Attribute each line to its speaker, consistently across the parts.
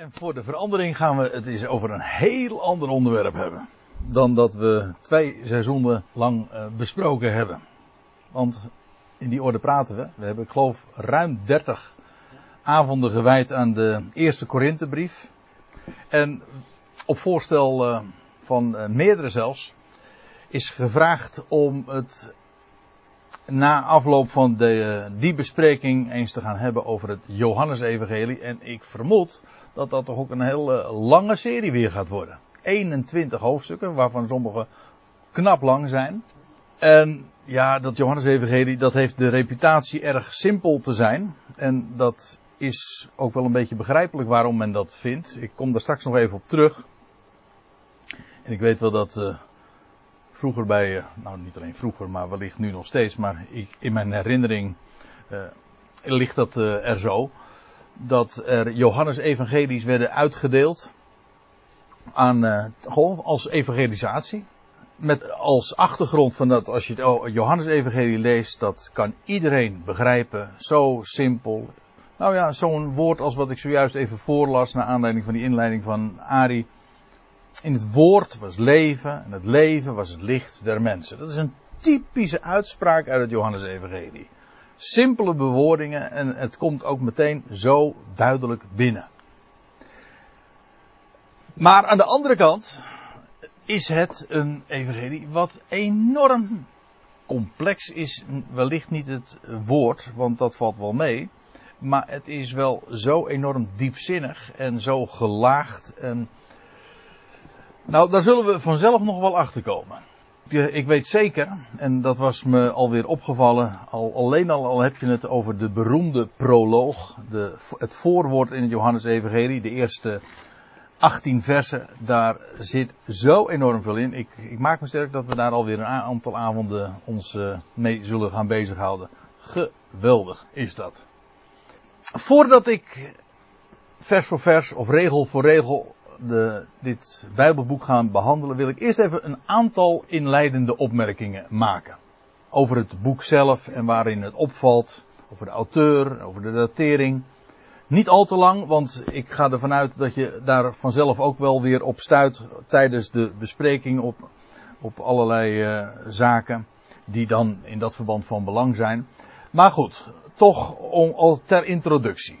Speaker 1: En voor de verandering gaan we het eens over een heel ander onderwerp hebben. Dan dat we twee seizoenen lang uh, besproken hebben. Want in die orde praten we. We hebben, ik geloof, ruim 30 avonden gewijd aan de eerste Korinthebrief. En op voorstel uh, van uh, meerdere zelfs is gevraagd om het na afloop van die bespreking eens te gaan hebben over het Johannesevangelie. En ik vermoed dat dat toch ook een hele lange serie weer gaat worden. 21 hoofdstukken, waarvan sommige knap lang zijn. En ja, dat Johannesevangelie, dat heeft de reputatie erg simpel te zijn. En dat is ook wel een beetje begrijpelijk waarom men dat vindt. Ik kom daar straks nog even op terug. En ik weet wel dat uh, vroeger bij, uh, nou niet alleen vroeger, maar wellicht nu nog steeds, maar ik, in mijn herinnering ligt dat er zo dat er Johannes evangelies werden uitgedeeld aan uh, gewoon als evangelisatie. Met als achtergrond van dat als je het Johannes evangelie leest, dat kan iedereen begrijpen. Zo simpel. Nou ja, zo'n woord als wat ik zojuist even voorlas naar aanleiding van die inleiding van Ari. In het woord was leven en het leven was het licht der mensen. Dat is een typische uitspraak uit het Johannes evangelie simpele bewoordingen en het komt ook meteen zo duidelijk binnen. Maar aan de andere kant is het een evangelie wat enorm complex is. Wellicht niet het woord, want dat valt wel mee. Maar het is wel zo enorm diepzinnig en zo gelaagd. En nou, daar zullen we vanzelf nog wel achter komen ik weet zeker, en dat was me alweer opgevallen, al, alleen al, heb je het over de beroemde proloog, de, het voorwoord in het Johannes-evangelie, de eerste 18 versen, daar zit zo enorm veel in. Ik, ik maak me sterk dat we daar alweer een aantal avonden ons uh, mee zullen gaan bezighouden. Geweldig is dat. Voordat ik vers voor vers of regel voor regel de, dit Bijbelboek gaan behandelen, wil ik eerst even een aantal inleidende opmerkingen maken. Over het boek zelf en waarin het opvalt, over de auteur, over de datering. Niet al te lang, want ik ga ervan uit dat je daar vanzelf ook wel weer op stuit tijdens de bespreking op, op allerlei uh, zaken die dan in dat verband van belang zijn. Maar goed, toch om, al ter introductie.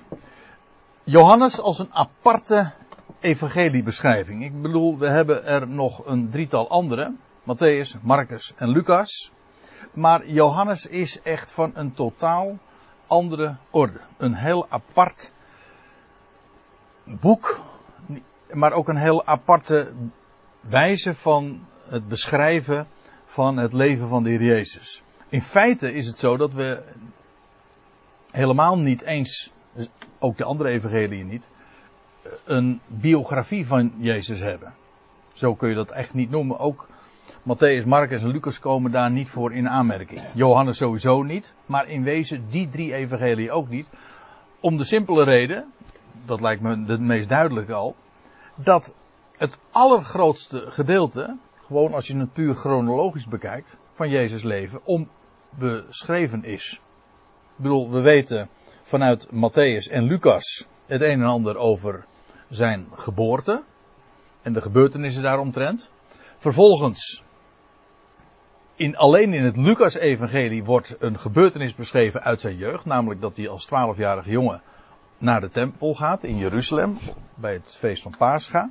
Speaker 1: Johannes als een aparte evangeliebeschrijving. Ik bedoel, we hebben er nog een drietal andere. Matthäus, Marcus en Lucas. Maar Johannes is echt van een totaal andere orde. Een heel apart boek. Maar ook een heel aparte wijze van het beschrijven van het leven van de Heer Jezus. In feite is het zo dat we helemaal niet eens, ook de andere evangeliën niet, een biografie van Jezus hebben. Zo kun je dat echt niet noemen. Ook Matthäus, Marcus en Lucas komen daar niet voor in aanmerking. Johannes sowieso niet, maar in wezen die drie evangelieën ook niet. Om de simpele reden, dat lijkt me het meest duidelijk al, dat het allergrootste gedeelte, gewoon als je het puur chronologisch bekijkt, van Jezus leven, onbeschreven is. Ik bedoel, we weten vanuit Matthäus en Lucas het een en ander over zijn geboorte en de gebeurtenissen daaromtrent. Vervolgens, in, alleen in het Lucas-evangelie wordt een gebeurtenis beschreven uit zijn jeugd, namelijk dat hij als twaalfjarige jongen naar de tempel gaat in Jeruzalem bij het feest van Pascha.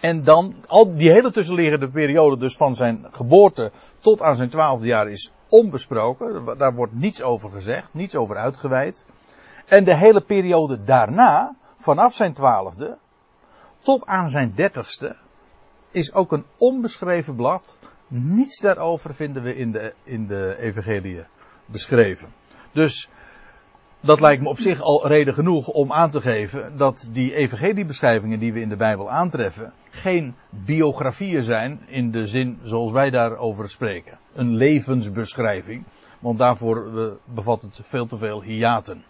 Speaker 1: En dan, al die hele tussenliggende periode dus van zijn geboorte tot aan zijn twaalfde jaar is onbesproken. Daar wordt niets over gezegd, niets over uitgeweid. En de hele periode daarna, vanaf zijn twaalfde tot aan zijn dertigste, is ook een onbeschreven blad. Niets daarover vinden we in de, in de evangelie beschreven. Dus dat lijkt me op zich al reden genoeg om aan te geven dat die evangeliebeschrijvingen die we in de Bijbel aantreffen geen biografieën zijn in de zin zoals wij daarover spreken. Een levensbeschrijving, want daarvoor eh, bevat het veel te veel hiaten.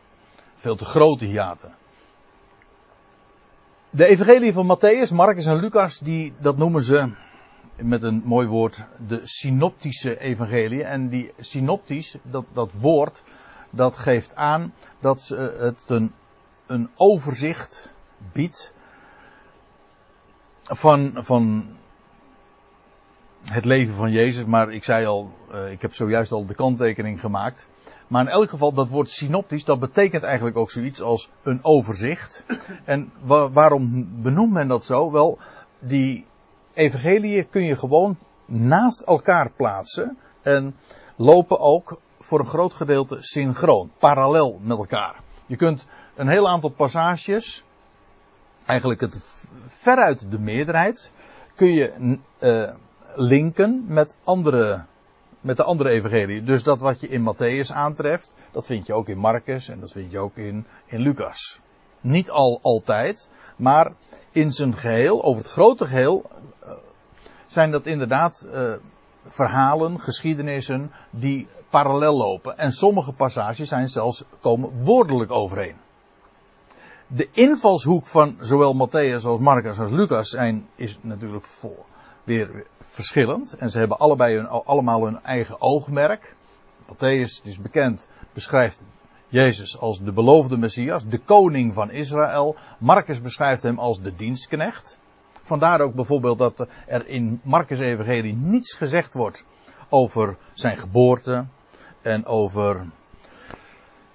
Speaker 1: Veel te grote hiaten. De evangelie van Matthäus, Marcus en Lucas, die, dat noemen ze met een mooi woord de synoptische evangelie. En die synoptisch, dat, dat woord, dat geeft aan dat ze het een, een overzicht biedt van, van het leven van Jezus. Maar ik zei al, uh, ik heb zojuist al de kanttekening gemaakt. Maar in elk geval, dat woord synoptisch, dat betekent eigenlijk ook zoiets als een overzicht. En wa waarom benoemt men dat zo? Wel, die evangelieën kun je gewoon naast elkaar plaatsen. En lopen ook voor een groot gedeelte synchroon, parallel met elkaar. Je kunt een heel aantal passages, eigenlijk het veruit de meerderheid, kun je uh, linken met andere, met de andere evangelie. Dus dat wat je in Matthäus aantreft, dat vind je ook in Marcus en dat vind je ook in, in Lucas. Niet al altijd, maar in zijn geheel, over het grote geheel, uh, zijn dat inderdaad uh, verhalen, geschiedenissen die parallel lopen. En sommige passages zijn zelfs komen woordelijk overeen. De invalshoek van zowel Matthäus als Marcus als Lucas zijn, is natuurlijk voor, weer verschillend. En ze hebben allebei hun, allemaal hun eigen oogmerk. Matthäus, het is bekend, beschrijft Jezus als de beloofde Messias, de koning van Israël. Marcus beschrijft hem als de dienstknecht. Vandaar ook bijvoorbeeld dat er in Marcus' evangelie niets gezegd wordt over zijn geboorte en over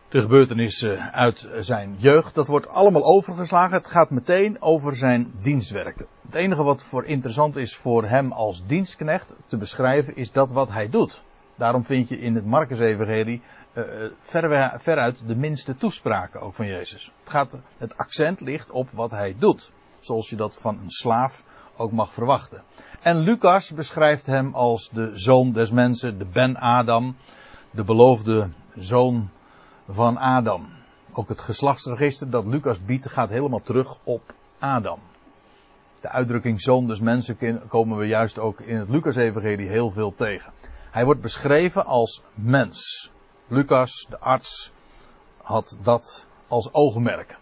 Speaker 1: de gebeurtenissen uit zijn jeugd. Dat wordt allemaal overgeslagen. Het gaat meteen over zijn dienstwerk. Het enige wat voor interessant is voor hem als dienstknecht te beschrijven is dat wat hij doet. Daarom vind je in het Marcus-evangelie uh, ver, veruit de minste toespraken ook van Jezus. Het, gaat, het accent ligt op wat hij doet. Zoals je dat van een slaaf ook mag verwachten. En Lucas beschrijft hem als de zoon des mensen, de Ben Adam, de beloofde zoon van Adam. Ook het geslachtsregister dat Lucas biedt gaat helemaal terug op Adam. De uitdrukking zoon des mensen komen we juist ook in het Lucas-evangelie heel veel tegen. Hij wordt beschreven als mens. Lucas, de arts, had dat als oogmerk.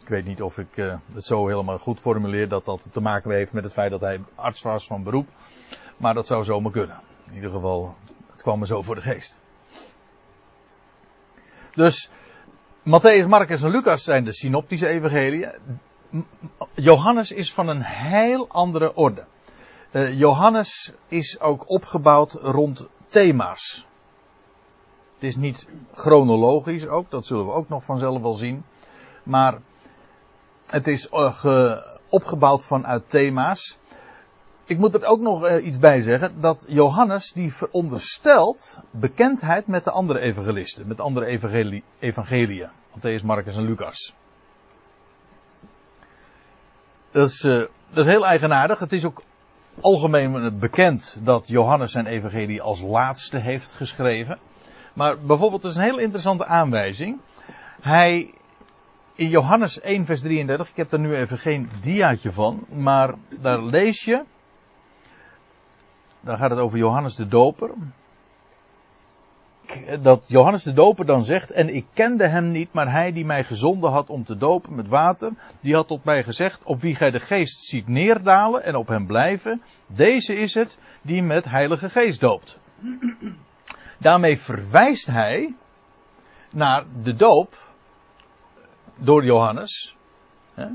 Speaker 1: Ik weet niet of ik uh, het zo helemaal goed formuleer dat dat te maken heeft met het feit dat hij arts was van beroep. Maar dat zou zomaar kunnen. In ieder geval, het kwam me zo voor de geest. Dus Matthäus, Marcus en Lucas zijn de synoptische evangeliën. Johannes is van een heel andere orde. Uh, Johannes is ook opgebouwd rond thema's. Het is niet chronologisch ook, dat zullen we ook nog vanzelf wel zien. Maar het is uh, opgebouwd vanuit thema's. Ik moet er ook nog uh, iets bij zeggen, dat Johannes die veronderstelt bekendheid met de andere evangelisten, met de andere evangelie, evangeliën. Matthäus, Marcus en Lucas. Dat is, uh, dat is heel eigenaardig. Het is ook algemeen bekend dat Johannes zijn evangelie als laatste heeft geschreven. Maar bijvoorbeeld, dat is een heel interessante aanwijzing. Hij, in Johannes 1 vers 33, ik heb er nu even geen diaatje van, maar daar lees je, daar gaat het over Johannes de Doper. Dat Johannes de Doper dan zegt, en ik kende hem niet, maar hij die mij gezonden had om te dopen met water, die had tot mij gezegd, op wie gij de geest ziet neerdalen en op hem blijven, deze is het die met heilige geest doopt. Daarmee verwijst hij naar de doop door Johannes hè,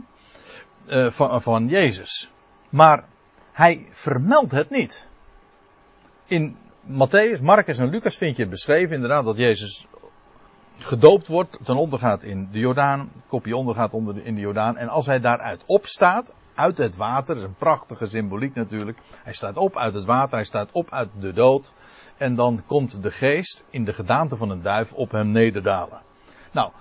Speaker 1: eh, van, van Jezus. Maar hij vermeldt het niet in Matthäus, Marcus en Lucas vind je beschreven inderdaad dat Jezus gedoopt wordt, ten onder gaat in de Jordaan, kopje onder gaat onder de, in de Jordaan. En als hij daaruit opstaat, uit het water, dat is een prachtige symboliek natuurlijk. Hij staat op uit het water, hij staat op uit de dood. En dan komt de geest in de gedaante van een duif op hem nederdalen. Nou,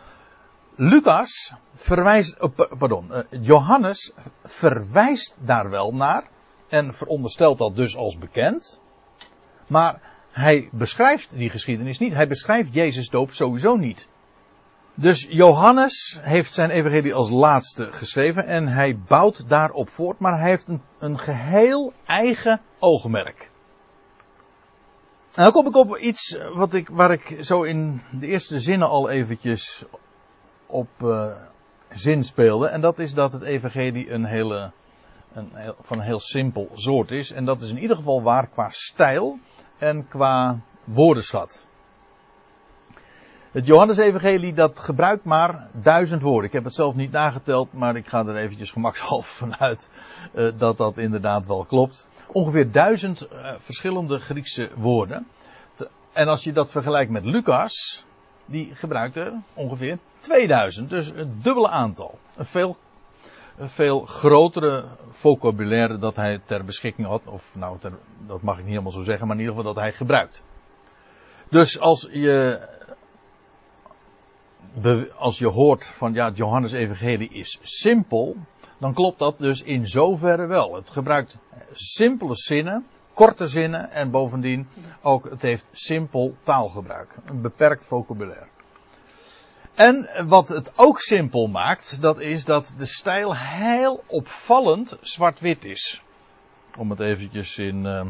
Speaker 1: Lucas verwijst, oh, pardon, eh, Johannes verwijst daar wel naar. En veronderstelt dat dus als bekend. Maar hij beschrijft die geschiedenis niet. Hij beschrijft Jezus doop sowieso niet. Dus Johannes heeft zijn evangelie als laatste geschreven en hij bouwt daarop voort, maar hij heeft een, een geheel eigen oogmerk. En dan kom ik op iets wat ik, waar ik zo in de eerste zinnen al eventjes op uh, zin speelde. En dat is dat het evangelie een hele, een van een heel simpel soort is. En dat is in ieder geval waar qua stijl en qua woordenschat. Het Johannesevangelie dat gebruikt maar duizend woorden. Ik heb het zelf niet nageteld, maar ik ga er eventjes gemakshalve vanuit uh, dat dat inderdaad wel klopt. Ongeveer duizend uh, verschillende Griekse woorden. En als je dat vergelijkt met Lucas, die gebruikt er ongeveer 2000. Dus een dubbele aantal. Een veel, een veel grotere vocabulaire dat hij ter beschikking had. Of nou, ter, dat mag ik niet helemaal zo zeggen, maar in ieder geval dat hij gebruikt. Dus als je, als je hoort van ja, Johannes Evangelie is simpel, dan klopt dat dus in zoverre wel. Het gebruikt simpele zinnen, korte zinnen en bovendien ook het heeft simpel taalgebruik. Een beperkt vocabulaire. En wat het ook simpel maakt, dat is dat de stijl heel opvallend zwart-wit is. Om het eventjes in, uh,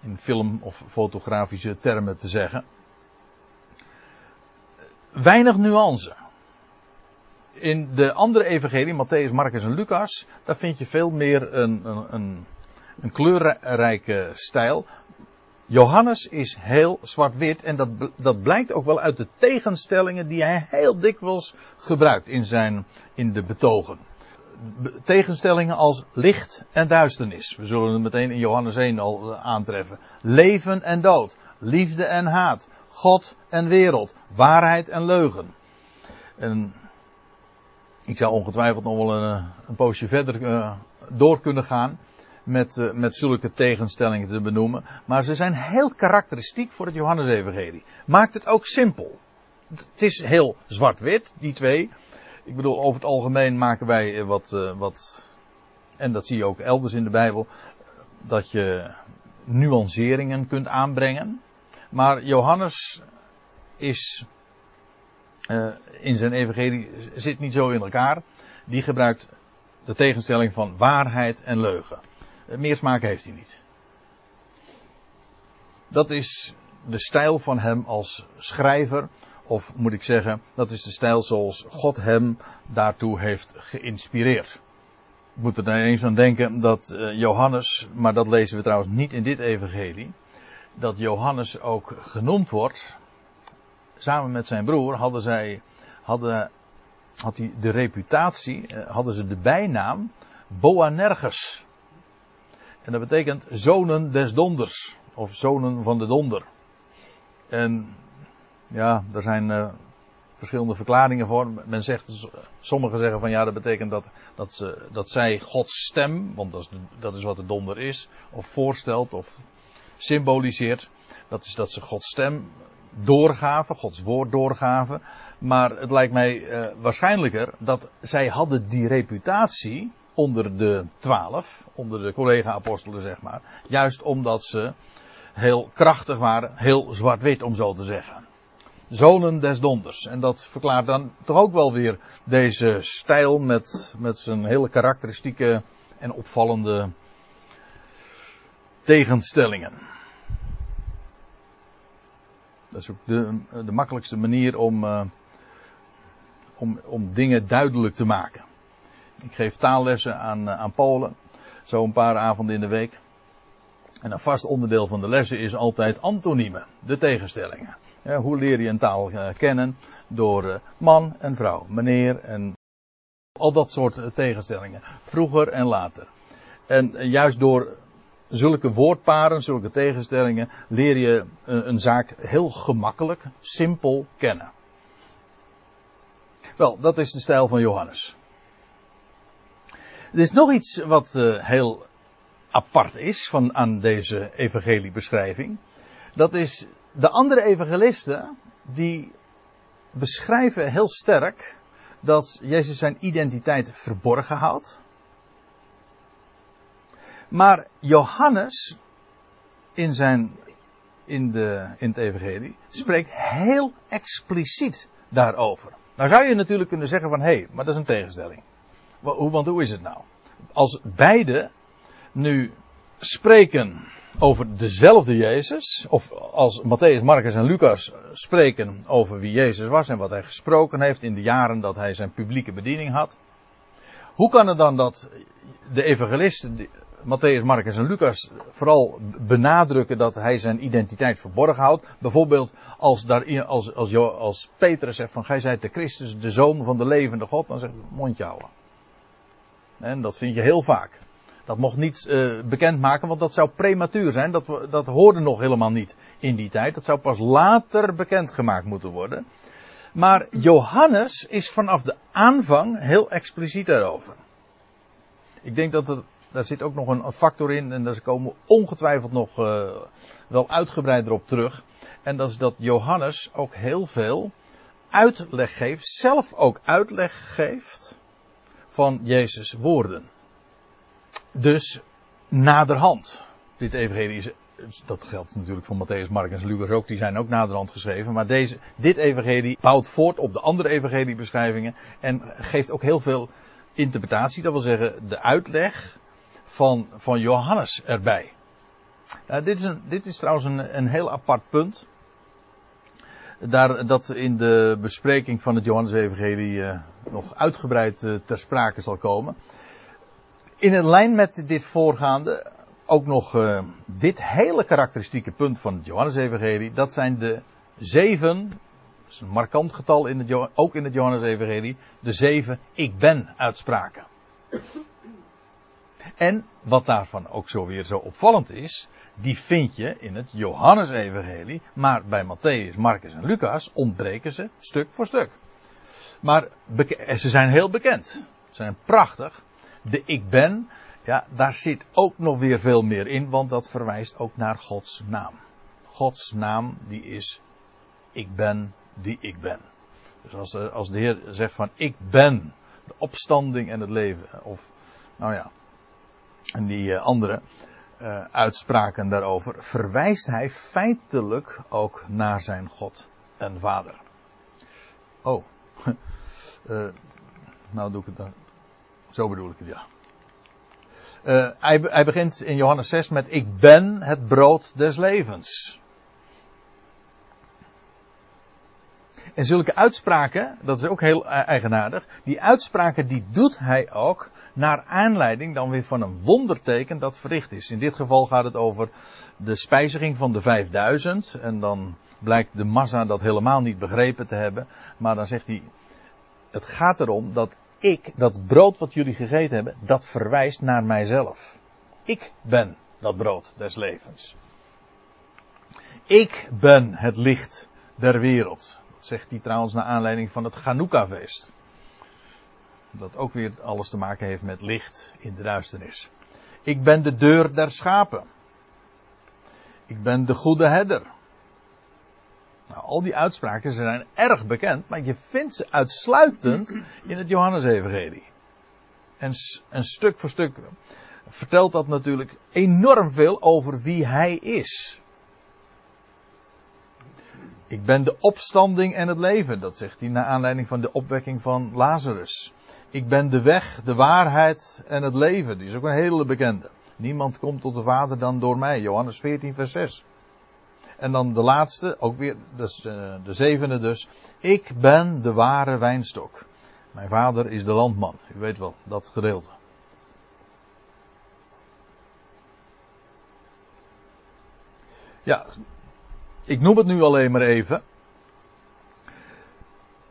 Speaker 1: in film- of fotografische termen te zeggen. Weinig nuance. In de andere evangelie, Matthäus, Marcus en Lucas, daar vind je veel meer een, een, een, een kleurrijke stijl. Johannes is heel zwart-wit en dat, dat blijkt ook wel uit de tegenstellingen die hij heel dikwijls gebruikt in zijn, in de betogen. Tegenstellingen als licht en duisternis. We zullen het meteen in Johannes 1 al eh, aantreffen. Leven en dood. Liefde en haat. God en wereld. Waarheid en leugen. En ik zou ongetwijfeld nog wel een, een poosje verder uh, door kunnen gaan met, uh, met zulke tegenstellingen te benoemen. Maar ze zijn heel karakteristiek voor het Johannesevangelie. Maakt het ook simpel. Het is heel zwart-wit, die twee. Ik bedoel, over het algemeen maken wij wat, uh, wat, en dat zie je ook elders in de Bijbel, dat je nuanceringen kunt aanbrengen. Maar Johannes is in zijn evangelie zit niet zo in elkaar. Die gebruikt de tegenstelling van waarheid en leugen. Meer smaak heeft hij niet. Dat is de stijl van hem als schrijver. Of moet ik zeggen, dat is de stijl zoals God hem daartoe heeft geïnspireerd. Ik moet er dan eens aan denken dat Johannes, maar dat lezen we trouwens niet in dit evangelie, dat Johannes ook genoemd wordt. Samen met zijn broer hadden zij, hadden, had hij de reputatie, hadden ze de bijnaam Boanerges. En dat betekent zonen des donders. Of zonen van de donder. En ja, er zijn uh, verschillende verklaringen voor. Men zegt, sommigen zeggen van ja, dat betekent dat, dat, ze, dat zij Gods stem, want dat is, dat is wat de donder is, of voorstelt of symboliseert. Dat is dat ze Gods stem doorgaven, Gods woord doorgaven. Maar het lijkt mij uh, waarschijnlijker dat zij hadden die reputatie onder de twaalf, onder de collega-apostelen zeg maar. Juist omdat ze heel krachtig waren, heel zwart-wit om zo te zeggen. Zonen des donders. En dat verklaart dan toch ook wel weer deze stijl met, met zijn hele karakteristieke en opvallende tegenstellingen. Dat is ook de, de makkelijkste manier om, uh, om, om dingen duidelijk te maken. Ik geef taallessen aan, eh, aan Polen. Zo een paar avonden in de week. En een vast onderdeel van de lessen is altijd antoniemen. De tegenstellingen. Hoe leer je een taal uh, kennen? Door uh, man en vrouw. Meneer en al dat soort tegenstellingen. Vroeger en later. En juist door zulke woordparen, zulke tegenstellingen, leer je een zaak heel gemakkelijk, simpel kennen. Wel, dat is de stijl van Johannes. Er is nog iets wat uh, heel apart is van, aan deze evangeliebeschrijving. Dat is de andere evangelisten die beschrijven heel sterk dat Jezus zijn identiteit verborgen houdt. Maar Johannes in, zijn, in, de, in het evangelie spreekt heel expliciet daarover. Nou zou je natuurlijk kunnen zeggen van hé, hey, maar dat is een tegenstelling. Want hoe is het nou? Als beide nu spreken over dezelfde Jezus, of als Matthäus, Marcus en Lucas spreken over wie Jezus was en wat hij gesproken heeft in de jaren dat hij zijn publieke bediening had. Hoe kan het dan dat de evangelisten Matthäus, Marcus en Lucas vooral benadrukken dat hij zijn identiteit verborgen houdt. Bijvoorbeeld als, daar, als, als, als Petrus zegt van gij zijt de Christus, de zoon van de levende God, dan zegt mondje houden. En dat vind je heel vaak. Dat mocht niet uh, bekendmaken, want dat zou prematuur zijn. Dat, dat hoorde nog helemaal niet in die tijd. Dat zou pas later bekendgemaakt moeten worden. Maar Johannes is vanaf de aanvang heel expliciet daarover. Ik denk dat er, daar zit ook nog een factor in, en daar komen we ongetwijfeld nog uh, wel uitgebreider op terug. En dat is dat Johannes ook heel veel uitleg geeft, zelf ook uitleg geeft van Jezus' woorden. Dus naderhand. Dit evangelie is, dat geldt natuurlijk voor Matthäus, Marcus en Lucas ook, die zijn ook naderhand geschreven. Maar deze, dit evangelie bouwt voort op de andere evangeliebeschrijvingen en geeft ook heel veel interpretatie, dat wil zeggen de uitleg van, van Johannes erbij. Nou, dit, is een, dit is trouwens een, een heel apart punt. Daar, dat in de bespreking van het Johannes-evangelie uh, nog uitgebreid uh, ter sprake zal komen. In een lijn met dit voorgaande ook nog uh, dit hele karakteristieke punt van het Johannes-evangelie. Dat zijn de zeven, dat is een markant getal in het, ook in het Johannes-evangelie, de zeven ik ben uitspraken. En wat daarvan ook zo weer zo opvallend is, die vind je in het Johannes-evangelie, maar bij Matthäus, Marcus en Lucas ontbreken ze stuk voor stuk. Maar ze zijn heel bekend. Ze zijn prachtig de ik ben, ja, daar zit ook nog weer veel meer in, want dat verwijst ook naar Gods naam. Gods naam, die is ik ben die ik ben. Dus als, eh, als de Heer zegt van ik ben de opstanding en het leven, of nou ja, en die uh, andere uh, uitspraken daarover, verwijst hij feitelijk ook naar zijn God en Vader. Oh, uh, nou doe ik het dan. Zo bedoel ik het, ja. Uh, hij, hij, begint in Johannes 6 met: Ik ben het brood des levens. En zulke uitspraken, dat is ook heel eigenaardig, die uitspraken die doet hij ook naar aanleiding dan weer van een wonderteken dat verricht is. In dit geval gaat het over de spijziging van de 5000 en dan blijkt de massa dat helemaal niet begrepen te hebben, maar dan zegt hij, het gaat erom dat ik, dat brood wat jullie gegeten hebben, dat verwijst naar mijzelf. Ik ben dat brood des levens. Ik ben het licht der wereld. Zegt hij trouwens naar aanleiding van het Chanukka-feest. Dat ook weer alles te maken heeft met licht in de duisternis. Ik ben de deur der schapen. Ik ben de goede herder. Nou, al die uitspraken zijn erg bekend, maar je vindt ze uitsluitend in het Johannesevangelie. En, en stuk voor stuk vertelt dat natuurlijk enorm veel over wie hij is. Ik ben de opstanding en het leven, dat zegt hij naar aanleiding van de opwekking van Lazarus. Ik ben de weg, de waarheid en het leven. Die is ook een hele bekende. Niemand komt tot de Vader dan door mij. Johannes 14, vers 6. En dan de laatste, ook weer dus, uh, de zevende dus. Ik ben de ware wijnstok. Mijn vader is de landman. U weet wel, dat gedeelte. Ja, ik noem het nu alleen maar even.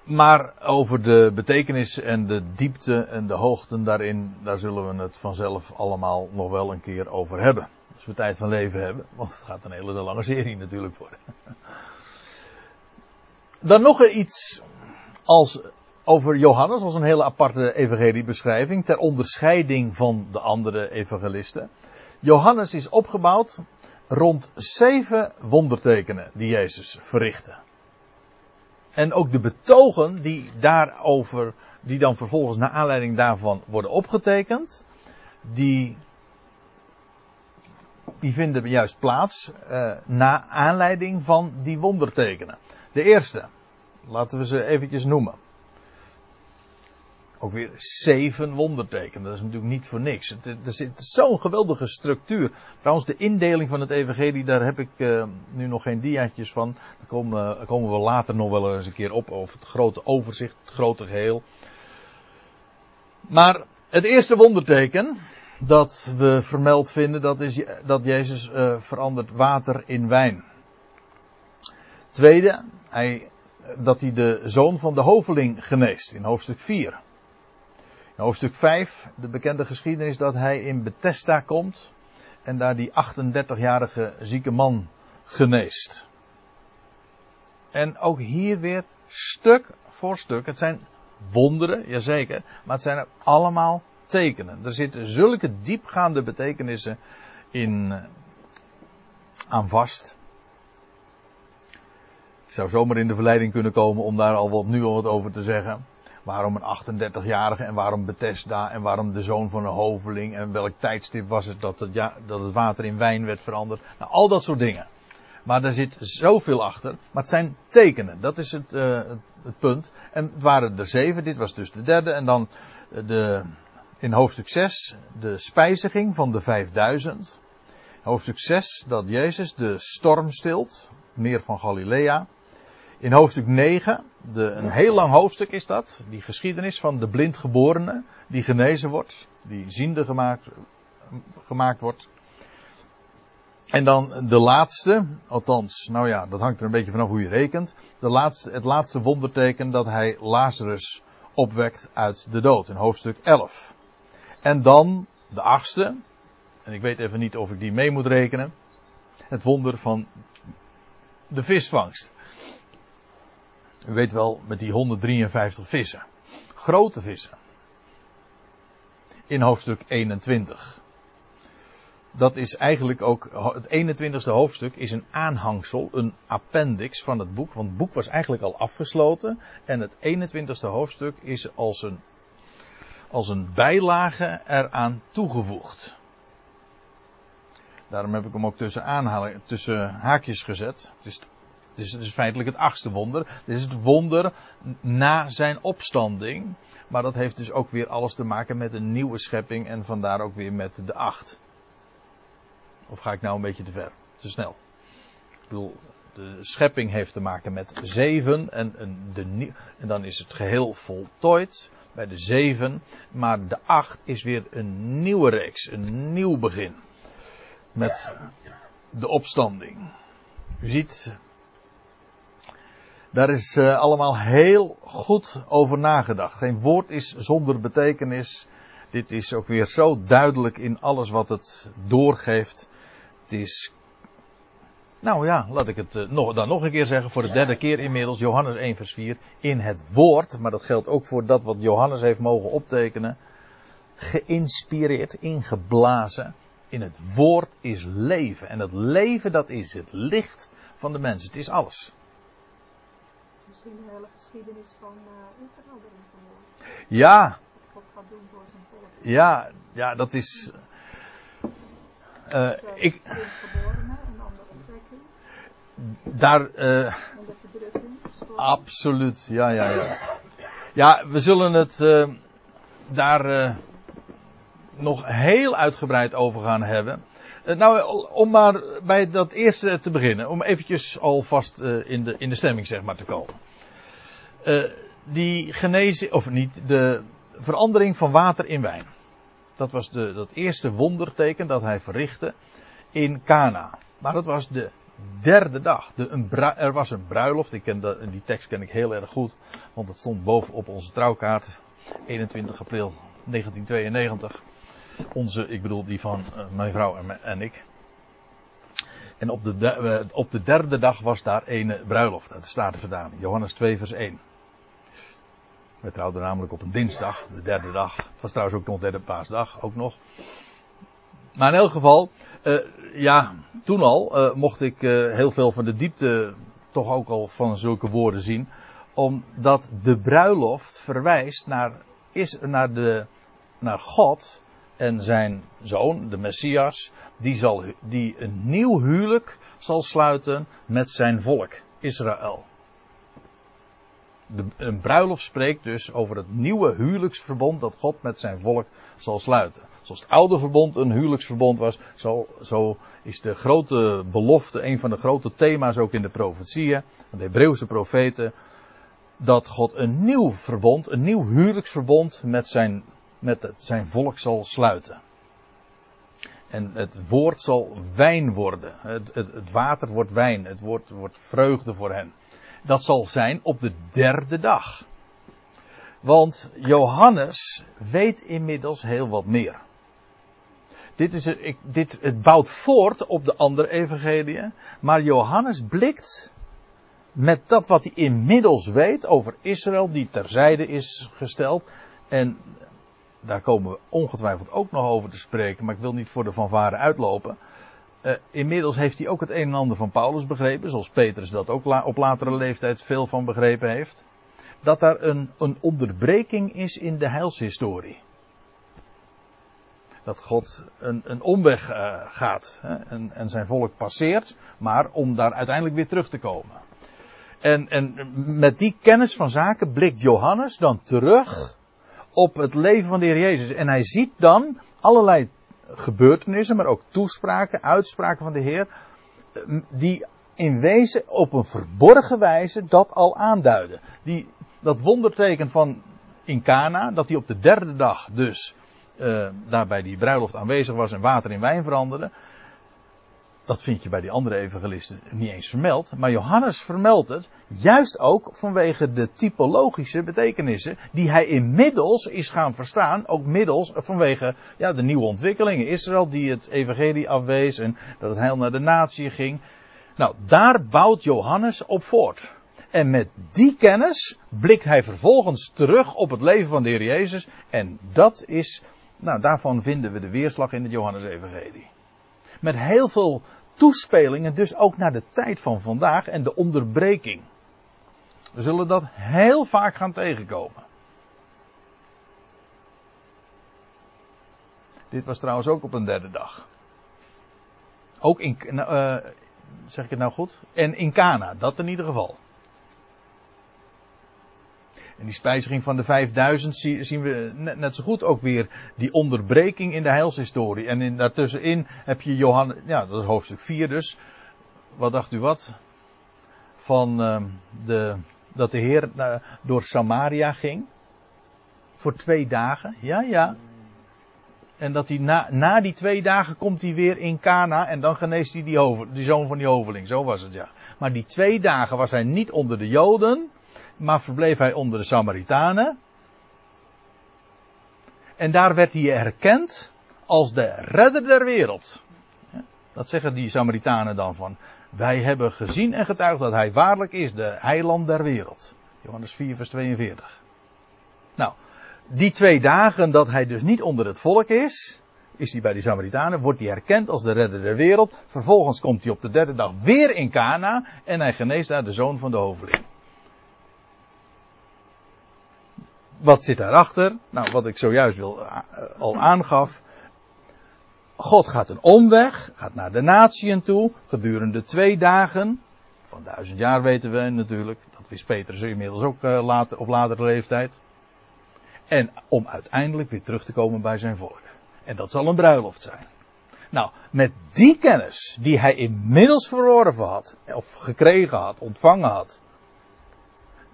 Speaker 1: Maar over de betekenis en de diepte en de hoogten daarin, daar zullen we het vanzelf allemaal nog wel een keer over hebben. Als we tijd van leven hebben, want het gaat een hele lange serie natuurlijk worden. Dan nog iets als over Johannes als een hele aparte evangeliebeschrijving ter onderscheiding van de andere evangelisten. Johannes is opgebouwd rond zeven wondertekenen die Jezus verrichtte. En ook de betogen die daarover, die dan vervolgens naar aanleiding daarvan worden opgetekend, die, die vinden juist plaats uh, na aanleiding van die wondertekenen. De eerste, laten we ze eventjes noemen. Ook weer zeven wondertekenen. Dat is natuurlijk niet voor niks. Er zit zo'n geweldige structuur. Trouwens, de indeling van het evangelie, daar heb ik uh, nu nog geen diaatjes van. Daar komen, daar komen we later nog wel eens een keer op. Over het grote overzicht, het grote geheel. Maar het eerste wonderteken, dat we vermeld vinden, dat is dat Jezus uh, verandert water in wijn. Tweede, hij, dat hij de zoon van de hoveling geneest in hoofdstuk 4. In hoofdstuk 5, de bekende geschiedenis dat hij in Bethesda komt en daar die 38-jarige zieke man geneest. En ook hier weer stuk voor stuk. Het zijn wonderen, jazeker, maar het zijn ook allemaal tekenen. Er zitten zulke diepgaande betekenissen in eh, aan vast. Ik zou zomaar in de verleiding kunnen komen om daar al wat nu al wat over te zeggen. Waarom een 38-jarige en waarom Bethesda en waarom de zoon van een hoveling en welk tijdstip was het dat het, dat het water in wijn werd veranderd. Nou, al dat soort dingen. Maar daar zit zoveel achter. Maar het zijn tekenen. Dat is het, uh, het, punt. En het waren er zeven. Dit was dus de derde. En dan de, in hoofdstuk 6 de spijziging van de 5000. Hoofdstuk 6 dat Jezus de storm stilt. Meer van Galilea. In hoofdstuk 9, de, een heel lang hoofdstuk is dat. Die geschiedenis van de blindgeborene die genezen wordt. Die ziende gemaakt, gemaakt wordt. En dan de laatste, althans, nou ja, dat hangt er een beetje vanaf hoe je rekent. De laatste, het laatste wonderteken dat hij Lazarus opwekt uit de dood in hoofdstuk 11. En dan de achtste, en ik weet even niet of ik die mee moet rekenen. Het wonder van de visvangst. U weet wel, met die 153 vissen. Grote vissen. In hoofdstuk 21 dat is eigenlijk ook, het 21ste hoofdstuk is een aanhangsel, een appendix van het boek. Want het boek was eigenlijk al afgesloten. En het 21ste hoofdstuk is als een, als een bijlage eraan toegevoegd. Daarom heb ik hem ook tussen, aanhalen, tussen haakjes gezet. Het is, het is, het is feitelijk het achtste wonder. Dit is het wonder na zijn opstanding. Maar dat heeft dus ook weer alles te maken met een nieuwe schepping en vandaar ook weer met de acht. Of ga ik nou een beetje te ver? Te snel. Ik bedoel, de schepping heeft te maken met zeven en, en, de, en dan is het geheel voltooid bij de zeven. Maar de acht is weer een nieuwe reeks, een nieuw begin. Met de opstanding. U ziet, daar is uh, allemaal heel goed over nagedacht. Geen woord is zonder betekenis. Dit is ook weer zo duidelijk in alles wat het doorgeeft. Het is. Nou ja, laat ik het uh, nog, dan nog een keer zeggen. Voor de derde keer inmiddels. Johannes 1, vers 4. In het woord. Maar dat geldt ook voor dat wat Johannes heeft mogen optekenen. Geïnspireerd, ingeblazen. In het woord is leven. En dat leven dat is het licht van de mens. Het is alles.
Speaker 2: Misschien de hele geschiedenis van uh, Israël erin vermoord.
Speaker 1: Ja.
Speaker 2: Wat God gaat doen voor zijn volk.
Speaker 1: Ja, ja, dat is. Uh, ik, daar. Uh, absoluut, ja, ja, ja. Ja, we zullen het uh, daar nog heel uitgebreid over gaan hebben. Nou, om maar bij dat eerste te beginnen, om eventjes alvast in, de, in de stemming zeg maar te komen. die genezing, of niet, de verandering van water in wijn. Dat was de, dat eerste wonderteken dat hij verrichtte in Cana. Maar dat was de derde dag. De, er was een bruiloft. Ik ken die tekst ken ik heel erg goed. Want het stond boven op onze trouwkaart. 21 april 1992. Onze, ik bedoel die van uh, mijn vrouw en, ik. En op de, uh, op de derde dag was daar een bruiloft uit de Statenverdaan. Johannes 2 vers 1. We trouwden namelijk op een dinsdag, de derde dag. Het was trouwens ook nog derde paasdag, ook nog. Maar in elk geval, uh, ja, toen al mocht ik heel veel van de diepte toch ook al van zulke woorden zien. Omdat de bruiloft verwijst naar, is, naar, de, naar God en zijn zoon, de Messias, die, zal, die een nieuw huwelijk zal sluiten met zijn volk, Israël de, een bruiloft spreekt dus over het nieuwe huwelijksverbond dat God met zijn volk zal sluiten. Zoals het oude verbond een huwelijksverbond was, zo, zo is de grote belofte, een van de grote thema's ook in de profetieën, van de Hebreeuwse profeten, dat God een nieuw verbond, een nieuw huwelijksverbond met zijn, met zijn volk zal sluiten. En het woord zal wijn worden. Het, het, het water wordt wijn. Het wordt, wordt vreugde voor hen. Dat zal zijn op de derde dag. Want Johannes weet inmiddels heel wat meer. Dit, is, ik, dit, het bouwt voort op de andere evangeliën. Maar Johannes blikt met dat wat hij inmiddels weet over Israël, die terzijde is gesteld. En daar komen we ongetwijfeld ook nog over te spreken, maar ik wil niet voor de fanfare uitlopen. Uh, inmiddels heeft hij ook het een en ander van Paulus begrepen, zoals Petrus dat ook op latere leeftijd veel van begrepen heeft. Dat daar een, een onderbreking is in de heilshistorie. Dat God een, een omweg uh, gaat hè, en, en zijn volk passeert, maar om daar uiteindelijk weer terug te komen. En, en met die kennis van zaken blikt Johannes dan terug op het leven van de Heer Jezus. En hij ziet dan allerlei gebeurtenissen, maar ook toespraken, uitspraken van de Heer, die in wezen op een verborgen wijze dat al aanduiden. Die, dat wonderteken van in Cana, dat hij op de derde dag dus uh, daar bij die bruiloft aanwezig was en water in wijn veranderde. Dat vind je bij die andere evangelisten niet eens vermeld. Maar Johannes vermeldt het juist ook vanwege de typologische betekenissen die hij inmiddels is gaan verstaan. Ook middels vanwege ja, de nieuwe ontwikkelingen. Israël die het evangelie afwees en dat het heil naar de natie ging. Nou, daar bouwt Johannes op voort. En met die kennis blikt hij vervolgens terug op het leven van de Heer Jezus. En dat is, nou daarvan vinden we de weerslag in het Johannes-evangelie met heel veel toespelingen, dus ook naar de tijd van vandaag en de onderbreking. We zullen dat heel vaak gaan tegenkomen. Dit was trouwens ook op een derde dag. Ook in, uh, zeg ik het nou goed? En in Cana, dat in ieder geval. En die spijziging van de 5000 zien we net zo goed ook weer die onderbreking in de heilshistorie. En in, daartussenin heb je Johannes, ja, dat is hoofdstuk 4 dus. Wat dacht u wat? Van uh, de, dat de Heer door Samaria ging. Voor twee dagen. Ja, ja. En dat hij na, na die twee dagen komt hij weer in Cana en dan geneest hij die, die zoon van die hoveling. Zo was het ja. Maar die twee dagen was hij niet onder de Joden, maar verbleef hij onder de Samaritanen. En daar werd hij erkend als de redder der wereld. Dat zeggen die Samaritanen dan van. Wij hebben gezien en getuigd dat hij waarlijk is de heiland der wereld. Johannes 4 vers 42. Nou, die twee dagen dat hij dus niet onder het volk is, is hij bij die Samaritanen, wordt hij herkend als de redder der wereld. Vervolgens komt hij op de derde dag weer in Cana en hij geneest daar de zoon van de hoveling. Wat zit daarachter? Nou, wat ik zojuist wil, uh, al aangaf. God gaat een omweg, gaat naar de natieën toe, gedurende twee dagen. Van duizend jaar weten we natuurlijk, dat wist Petrus inmiddels ook uh, later, op latere leeftijd. En om uiteindelijk weer terug te komen bij zijn volk. En dat zal een bruiloft zijn. Nou, met die kennis die hij inmiddels verworven had, of gekregen had, ontvangen had,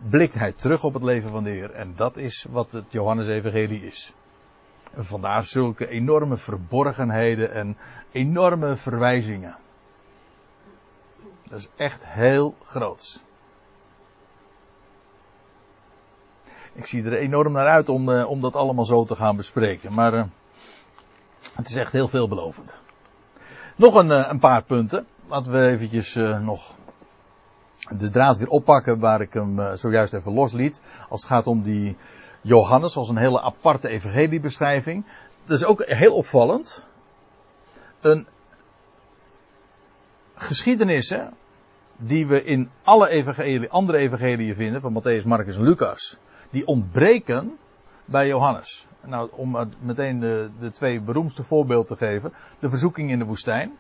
Speaker 1: blikt hij terug op het leven van de Heer. En dat is wat het Johannes-evangelie is. Vandaar zulke enorme verborgenheden en enorme verwijzingen. Dat is echt heel groots. Ik zie er enorm naar uit om, uh, om dat allemaal zo te gaan bespreken. Maar uh, het is echt heel veelbelovend. Nog een, uh, een paar punten. Laten we eventjes nog de draad weer oppakken waar ik hem uh, zojuist even losliet. Als het gaat om die Johannes als een hele aparte evangeliebeschrijving. Dat is ook heel opvallend. Een geschiedenissen die we in alle andere evangeliën vinden, van Matthäus, Marcus en Lucas, die ontbreken bij Johannes. Nou, om meteen de, de twee beroemdste voorbeelden te geven. De verzoeking in de woestijn.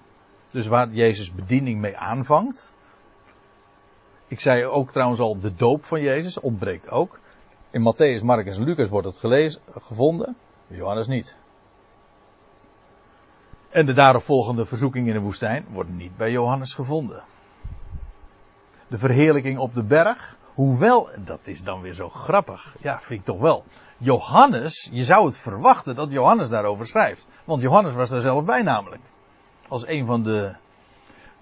Speaker 1: Dus waar Jezus bediening mee aanvangt. Ik zei ook trouwens al, de doop van Jezus ontbreekt ook. In Matthäus, Marcus en Lucas wordt het gelezen, gevonden. Johannes niet. En de daaropvolgende verzoeking in de woestijn wordt niet bij Johannes gevonden. De verheerlijking op de berg. Hoewel, dat is dan weer zo grappig. Ja, vind ik toch wel. Johannes, je zou het verwachten dat Johannes daarover schrijft. Want Johannes was daar zelf bij namelijk. Als een van de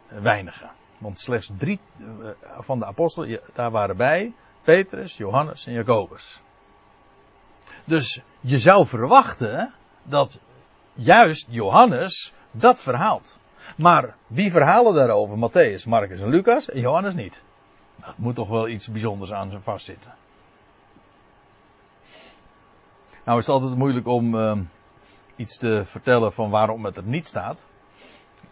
Speaker 1: weinigen. Want slechts drie eh, van de apostelen daar waren bij. Petrus, Johannes en Jacobus. Dus je zou verwachten dat juist Johannes dat verhaalt. Maar wie verhalen daarover? Matthäus, Marcus en Lucas en Johannes niet. Dat moet toch wel iets bijzonders aan zijn vastzitten. Nou is het altijd moeilijk om uh, iets te vertellen van waarom het er niet staat.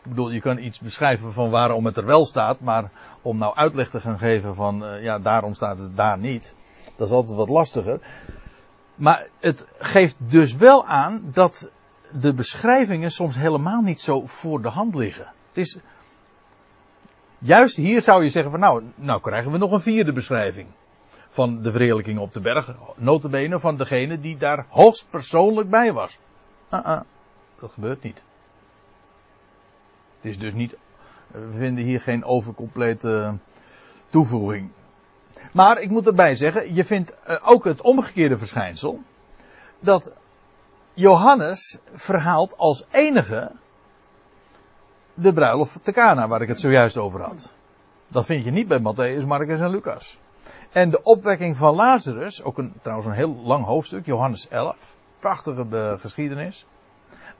Speaker 1: Ik bedoel, je kan iets beschrijven van waarom het er wel staat, maar om nou uitleg te gaan geven van uh, ja, daarom staat het daar niet, dat is altijd wat lastiger. Maar het geeft dus wel aan dat de beschrijvingen soms helemaal niet zo voor de hand liggen. Het is, juist hier zou je zeggen van nou, nou krijgen we nog een vierde beschrijving. Van de verheerlijking op de berg. Notabene van degene die daar hoogst persoonlijk bij was. Uh -uh, dat gebeurt niet. Is dus niet, we vinden hier geen overcomplete toevoeging. Maar ik moet erbij zeggen, je vindt eh, ook het omgekeerde verschijnsel. Dat Johannes verhaalt als enige de bruiloft te Cana, waar ik het zojuist over had. Dat vind je niet bij Matthäus, Marcus en Lucas. En de opwekking van Lazarus, ook een, trouwens een heel lang hoofdstuk, Johannes 11. Prachtige geschiedenis.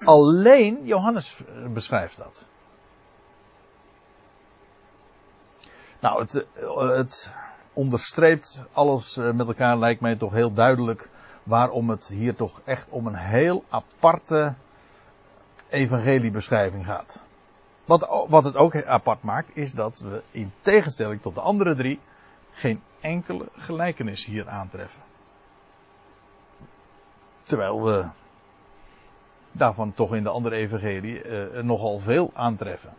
Speaker 1: Alleen Johannes beschrijft dat. Nou, het, het onderstreept alles eh, met elkaar, lijkt mij toch heel duidelijk waarom het hier toch echt om een heel aparte evangeliebeschrijving gaat. Wat, wat het ook apart maakt, is dat we in tegenstelling tot de andere drie geen enkele gelijkenis hier aantreffen. Terwijl we daarvan toch in de andere evangelie uh, nogal veel aantreffen.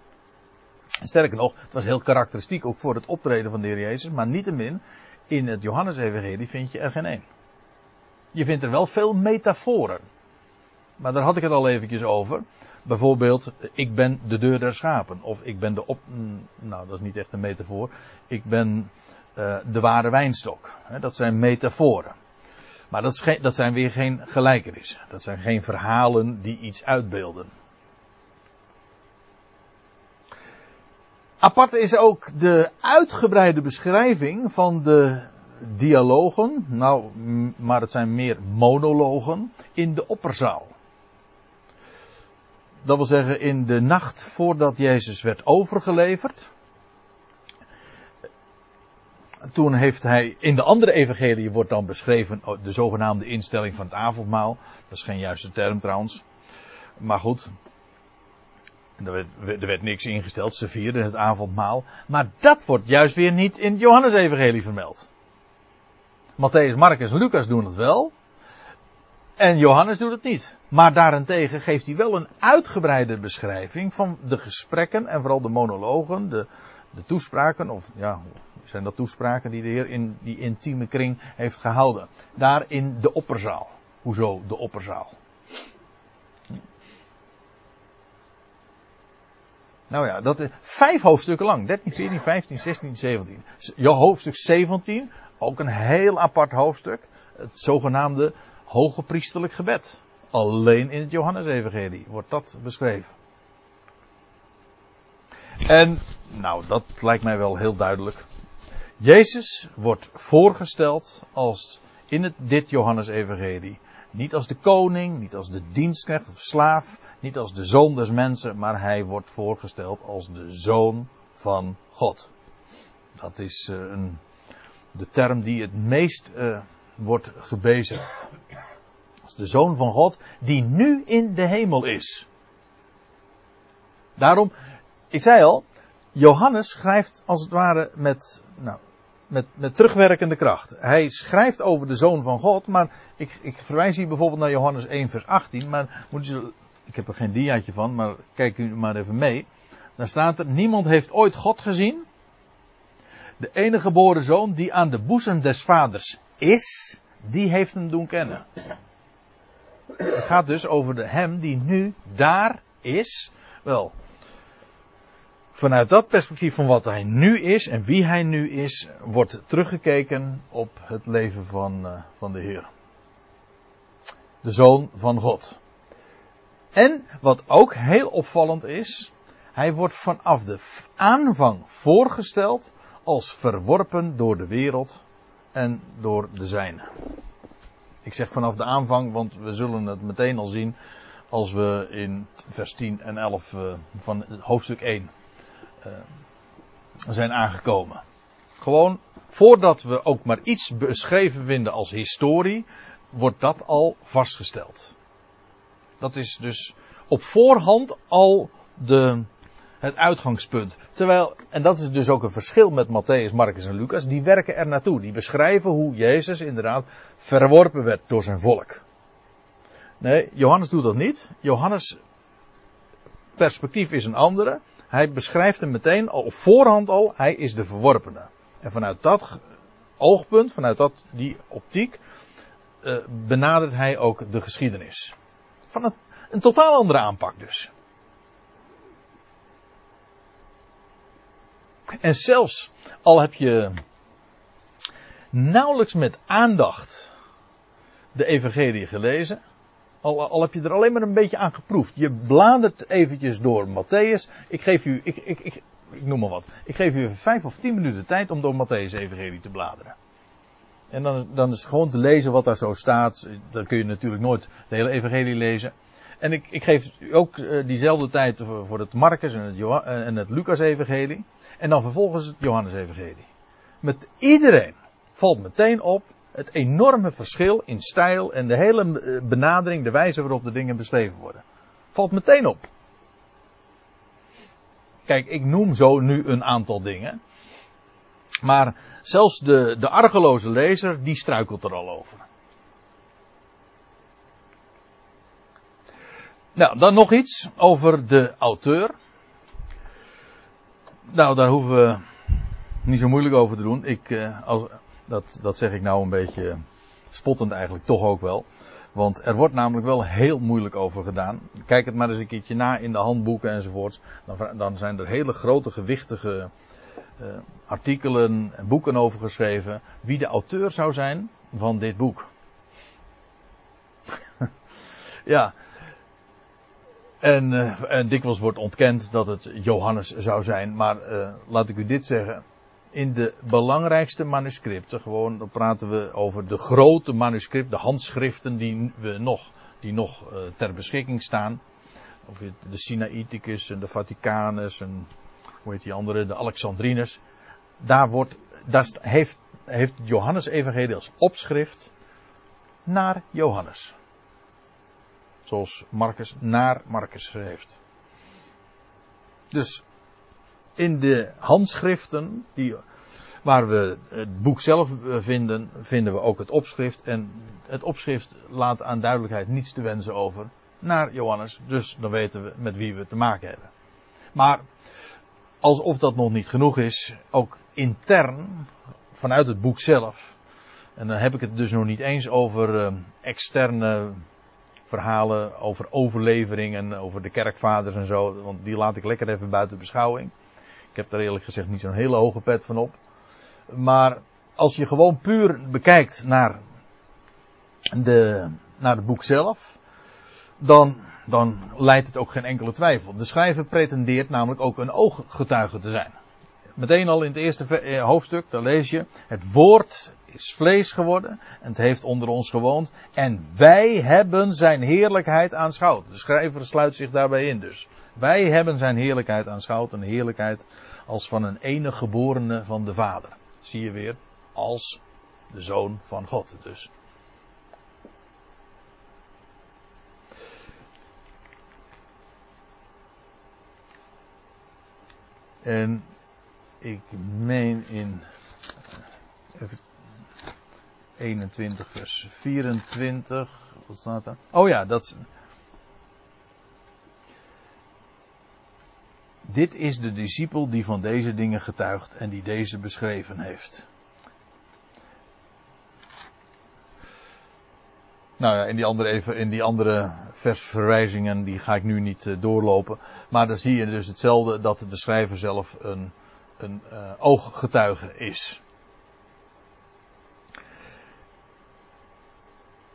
Speaker 1: Sterker nog, het was heel karakteristiek ook voor het optreden van de Heer Jezus, maar niettemin, in het Johannes-evangelie vind je er geen één. Je vindt er wel veel metaforen. Maar daar had ik het al eventjes over. Bijvoorbeeld, ik ben de deur der schapen. Of ik ben de op... Mm, nou, dat is niet echt een metafoor. Ik ben uh, de ware wijnstok. Dat zijn metaforen. Maar dat, dat zijn weer geen gelijkenissen. Dat zijn geen verhalen die iets uitbeelden. Apart is ook de uitgebreide beschrijving van de dialogen, nou, maar het zijn meer monologen, in de opperzaal. Dat wil zeggen, in de nacht voordat Jezus werd overgeleverd. Toen heeft hij, in de andere evangelie wordt dan beschreven de zogenaamde instelling van het avondmaal. Dat is geen juiste term trouwens. Maar goed, er werd, er werd, niks ingesteld, ze vierden het avondmaal. Maar dat wordt juist weer niet in het Johannes-evangelie vermeld. Matthäus, Marcus en Lucas doen het wel. En Johannes doet het niet. Maar daarentegen geeft hij wel een uitgebreide beschrijving van de gesprekken en vooral de monologen, de, de toespraken, of ja, zijn dat toespraken die de Heer in die intieme kring heeft gehouden. Daar in de opperzaal. Hoezo de opperzaal? Nou ja, dat is vijf hoofdstukken lang. 13, 14, 15, 16, 17. Hoofdstuk 17, ook een heel apart hoofdstuk. Het zogenaamde hoge priesterlijk gebed. Alleen in het Johannesevangelie wordt dat beschreven. En, nou, dat lijkt mij wel heel duidelijk. Jezus wordt voorgesteld als in het, dit Johannesevangelie. Niet als de koning, niet als de dienstknecht of slaaf, niet als de zoon des mensen, maar hij wordt voorgesteld als de zoon van God. Dat is uh, een, de term die het meest uh, wordt gebezigd. Als de zoon van God die nu in de hemel is. Daarom, ik zei al, Johannes schrijft als het ware met, nou, met, met terugwerkende kracht. Hij schrijft over de zoon van God, maar ik, ik verwijs hier bijvoorbeeld naar Johannes 1 vers 18, maar moet u, ik heb er geen diaatje van, maar kijk u maar even mee. Daar staat er, niemand heeft ooit God gezien. De enige geboren zoon die aan de boezem des vaders is, die heeft hem doen kennen. Het gaat dus over de hem die nu daar is. Wel, vanuit dat perspectief van wat hij nu is en wie hij nu is, wordt teruggekeken op het leven van, uh, van de Heer. De Zoon van God. En wat ook heel opvallend is, hij wordt vanaf de aanvang voorgesteld als verworpen door de wereld en door de zijne. Ik zeg vanaf de aanvang, want we zullen het meteen al zien als we in vers 10 en 11 uh, van hoofdstuk 1 uh, zijn aangekomen. Gewoon voordat we ook maar iets beschreven vinden als historie, wordt dat al vastgesteld. Dat is dus op voorhand al de, het uitgangspunt. Terwijl, en dat is dus ook een verschil met Matthäus, Marcus en Lucas, die werken er naartoe. Die beschrijven hoe Jezus inderdaad verworpen werd door zijn volk. Nee, Johannes doet dat niet. Johannes perspectief is een andere. Hij beschrijft hem meteen al op voorhand al, hij is de verworpene. En vanuit dat oogpunt, vanuit dat, die optiek, uh, benadert hij ook de geschiedenis. Van een totaal andere aanpak dus. En zelfs al heb je nauwelijks met aandacht de evangelie gelezen, al, heb je er alleen maar een beetje aan geproefd. Je bladert eventjes door Matthäus. Ik geef u, ik, ik, ik, noem maar wat. Ik geef u vijf of tien minuten tijd om door Matthäus evangelie te bladeren. En dan, dan is het gewoon te lezen wat daar zo staat. Dan kun je natuurlijk nooit de hele evangelie lezen. En ik, ik geef u ook uh, diezelfde tijd voor, het Marcus en het, Johan, en het Lucas evangelie. En dan vervolgens het Johannes evangelie. Met iedereen valt meteen op het enorme verschil in stijl en de hele eh, benadering, de wijze waarop de dingen beschreven worden. Valt meteen op. Kijk, ik noem zo nu een aantal dingen. Maar zelfs de, de argeloze lezer, die struikelt er al over. Nou, dan nog iets over de auteur. Nou, daar hoeven we niet zo moeilijk over te doen. Ik, eh, als, dat, dat zeg ik nou een beetje spottend eigenlijk toch ook wel. Want er wordt namelijk wel heel moeilijk over gedaan. Kijk het maar eens een keertje na in de handboeken enzovoorts. Dan, dan zijn er hele grote gewichtige uh, artikelen en boeken over geschreven. Wie de auteur zou zijn van dit boek. ja. En, uh, en, dikwijls wordt ontkend dat het Johannes zou zijn. Maar uh, laat ik u dit zeggen in de belangrijkste manuscripten, gewoon, dan praten we over de grote manuscripten, de handschriften die we nog, die nog uh, ter beschikking staan. Of de Sinaiticus en de Vaticanus en hoe heet die andere, de Alexandrinus. Daar wordt, daar heeft, heeft Johannes Evangelie als opschrift naar Johannes. Zoals Marcus naar Marcus heeft. Dus in de handschriften, die, waar we het boek zelf eh, vinden, vinden we ook het opschrift. En het opschrift laat aan duidelijkheid niets te wensen over naar Johannes. Dus dan weten we met wie we te maken hebben. Maar alsof dat nog niet genoeg is, ook intern, vanuit het boek zelf. En dan heb ik het dus nog niet eens over uh, externe verhalen, over overleveringen, over de kerkvaders en zo. Want die laat ik lekker even buiten beschouwing. Ik heb daar eerlijk gezegd niet zo'n hele hoge pet van op. Maar als je gewoon puur bekijkt naar, de, naar het boek zelf, dan, dan leidt het ook geen enkele twijfel. De schrijver pretendeert namelijk ook een ooggetuige te zijn. Meteen al in het eerste eh, hoofdstuk, daar lees je, het woord is vlees geworden en het heeft onder ons gewoond en wij hebben zijn heerlijkheid aanschouwd. De schrijver sluit zich daarbij in dus. Wij hebben zijn heerlijkheid aanschouwd, een heerlijkheid als van een enige geborene van de Vader. Zie je weer, als de Zoon van God dus. En ik meen in eh, even 21 vers 24, wat staat daar? Oh ja, dat Dit is de discipel die van deze dingen getuigt en die deze beschreven heeft. Nou ja, in die andere, even, in die andere versverwijzingen, die ga ik nu niet uh, doorlopen. Maar dan zie je dus hetzelfde, dat de schrijver zelf een, een uh, ooggetuige is.